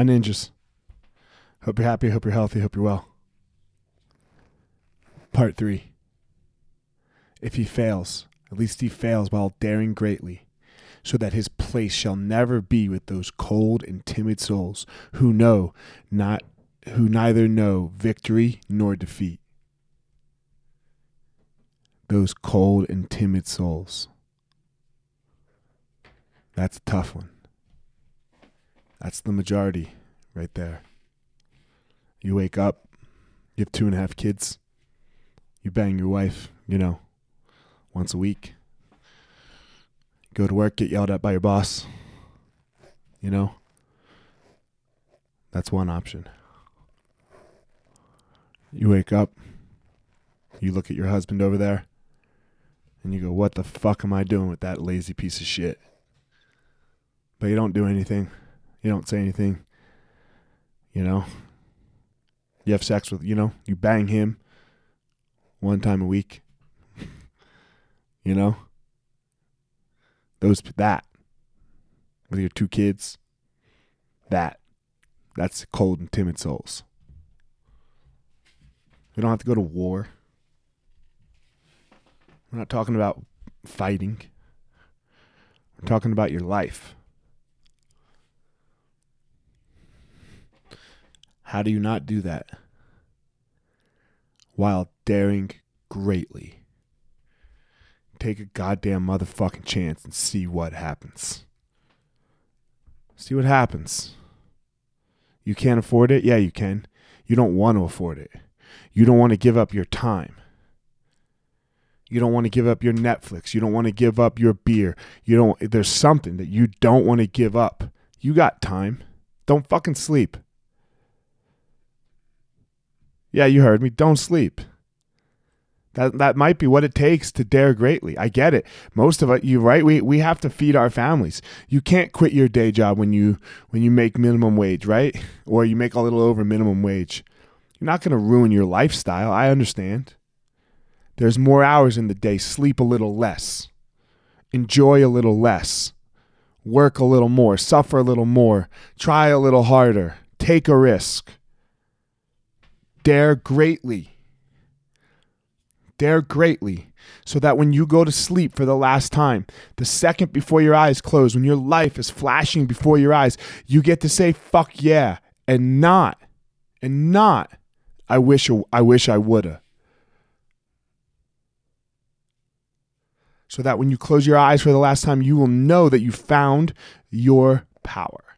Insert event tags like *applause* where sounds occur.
My ninjas. Hope you're happy. Hope you're healthy. Hope you're well. Part three. If he fails, at least he fails while daring greatly, so that his place shall never be with those cold and timid souls who know not who neither know victory nor defeat. Those cold and timid souls. That's a tough one. That's the majority right there. You wake up, you have two and a half kids, you bang your wife, you know, once a week. Go to work, get yelled at by your boss. You know? That's one option. You wake up, you look at your husband over there, and you go, What the fuck am I doing with that lazy piece of shit? But you don't do anything. You don't say anything. You know? You have sex with, you know, you bang him one time a week. *laughs* you know? Those that with your two kids. That that's cold and timid souls. We don't have to go to war. We're not talking about fighting. We're talking about your life. How do you not do that? While daring greatly. Take a goddamn motherfucking chance and see what happens. See what happens. You can't afford it? Yeah, you can. You don't want to afford it. You don't want to give up your time. You don't want to give up your Netflix. You don't want to give up your beer. You don't there's something that you don't want to give up. You got time. Don't fucking sleep. Yeah, you heard me. Don't sleep. That that might be what it takes to dare greatly. I get it. Most of it, you right. We we have to feed our families. You can't quit your day job when you when you make minimum wage, right? *laughs* Or you make a little over minimum wage. You're not going to ruin your lifestyle. I understand. There's more hours in the day. Sleep a little less. Enjoy a little less. Work a little more. Suffer a little more. Try a little harder. Take a risk. Dare greatly. Dare greatly so that when you go to sleep for the last time, the second before your eyes close, when your life is flashing before your eyes, you get to say fuck yeah and not and not I wish I wish I woulda. So that when you close your eyes for the last time, you will know that you found your power.